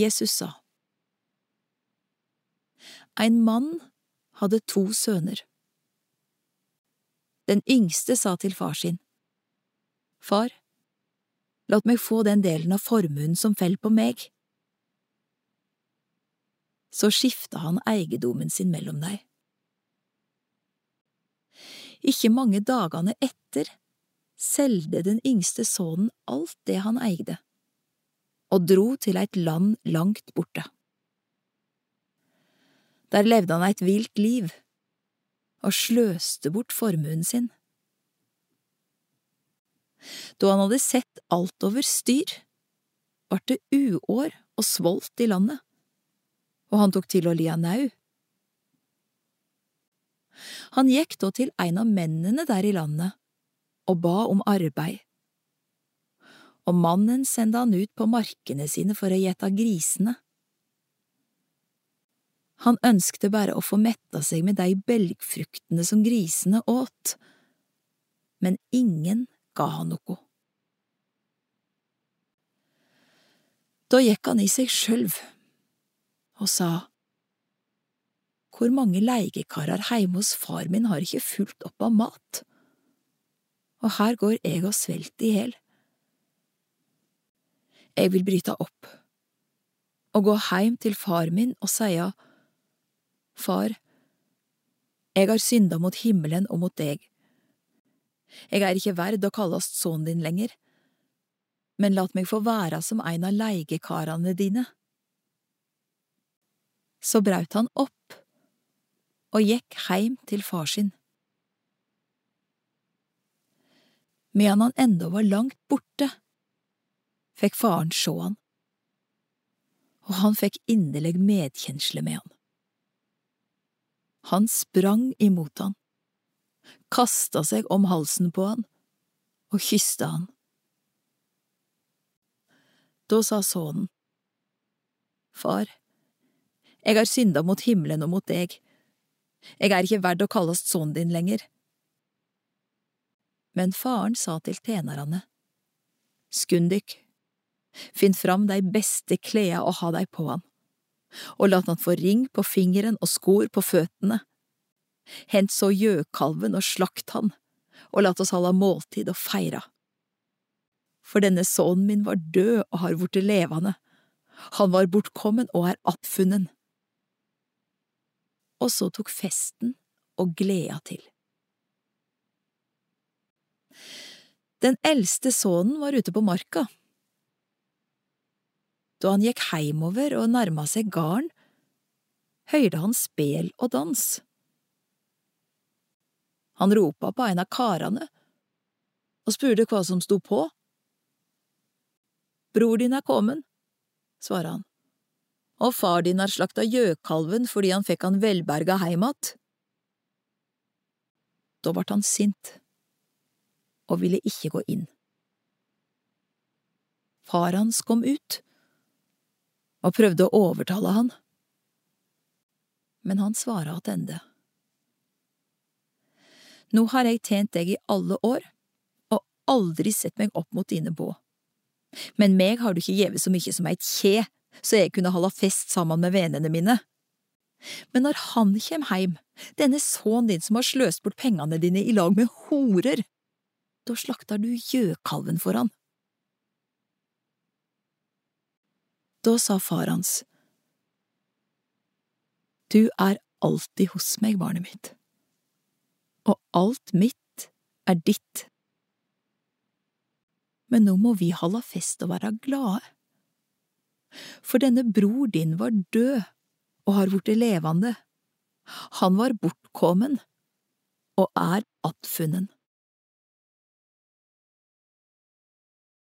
Jesus sa. En mann hadde to sønner. Den yngste sa til far sin, Far, la meg få den delen av formuen som faller på meg. Så skifta han eiendommen sin mellom deg. Ikke mange dagene etter solgte den yngste sønnen alt det han eide, og dro til et land langt borte. Der levde han et vilt liv og sløste bort formuen sin. Da han hadde sett alt over styr, ble det uår og svolt i landet, og han tok til å lia nau. Han gikk da til en av mennene der i landet og ba om arbeid. Og mannen sendte han ut på markene sine for å gjete grisene. Han ønskte bare å få metta seg med de belgfruktene som grisene åt, men ingen ga han noe. Da gikk han i seg sjølv og sa, Hvor mange leiekarer heime hos far min har ikke fulgt opp av mat? Og her går jeg og svelter i hjel. Jeg vil bryte opp og gå heim til far min og seia, Far, jeg har synda mot himmelen og mot deg. Jeg er ikke verd å kallast sønnen din lenger, men lat meg få være som en av leiekarene dine. Så braut han opp og gikk heim til far sin. Medan han enda var langt borte, fikk faren sjå han, og han fikk inderlig medkjensle med han. Han sprang imot han, kasta seg om halsen på han og kysta han. Da sa sønnen, Far, jeg har synda mot himmelen og mot deg, jeg er ikke verd å kalles sønnen din lenger. Men faren sa til tjenerne, Skund dykk, finn fram dei beste kleda og ha dei på han og lat han få ring på fingeren og skor på føtene. Hent så gjøkalven og slakt han, og lat oss holde måltid og feira. For denne sønnen min var død og har vorte levende, han var bortkommen og er attfunnen. Og så tok festen og gleda til. Den eldste sønnen var ute på marka da han gikk heimover og nærma seg garden, høyrde han spel og dans. Han ropa på en av karene og spurte hva som sto på. Bror din er kommet, svarer han, og far din har slakta gjøkalven fordi han fikk han velberga heim att. Da ble han sint og ville ikke gå inn. Far hans kom ut og prøvde å overtale han, men han svara attende. Nå har jeg tjent deg i alle år og aldri sett meg opp mot dine bå, men meg har du ikke gjeve så mye som eit kje så jeg kunne holde fest sammen med vennene mine. Men når han kjem heim, denne sønnen din som har sløst bort pengene dine i lag med horer, da slakter du gjøkalven for han. Da sa far hans, Du er alltid hos meg, barnet mitt, og alt mitt er ditt. Men nå må vi holde fest og være glade, for denne bror din var død og har blitt levende, han var bortkommen og er attfunnen.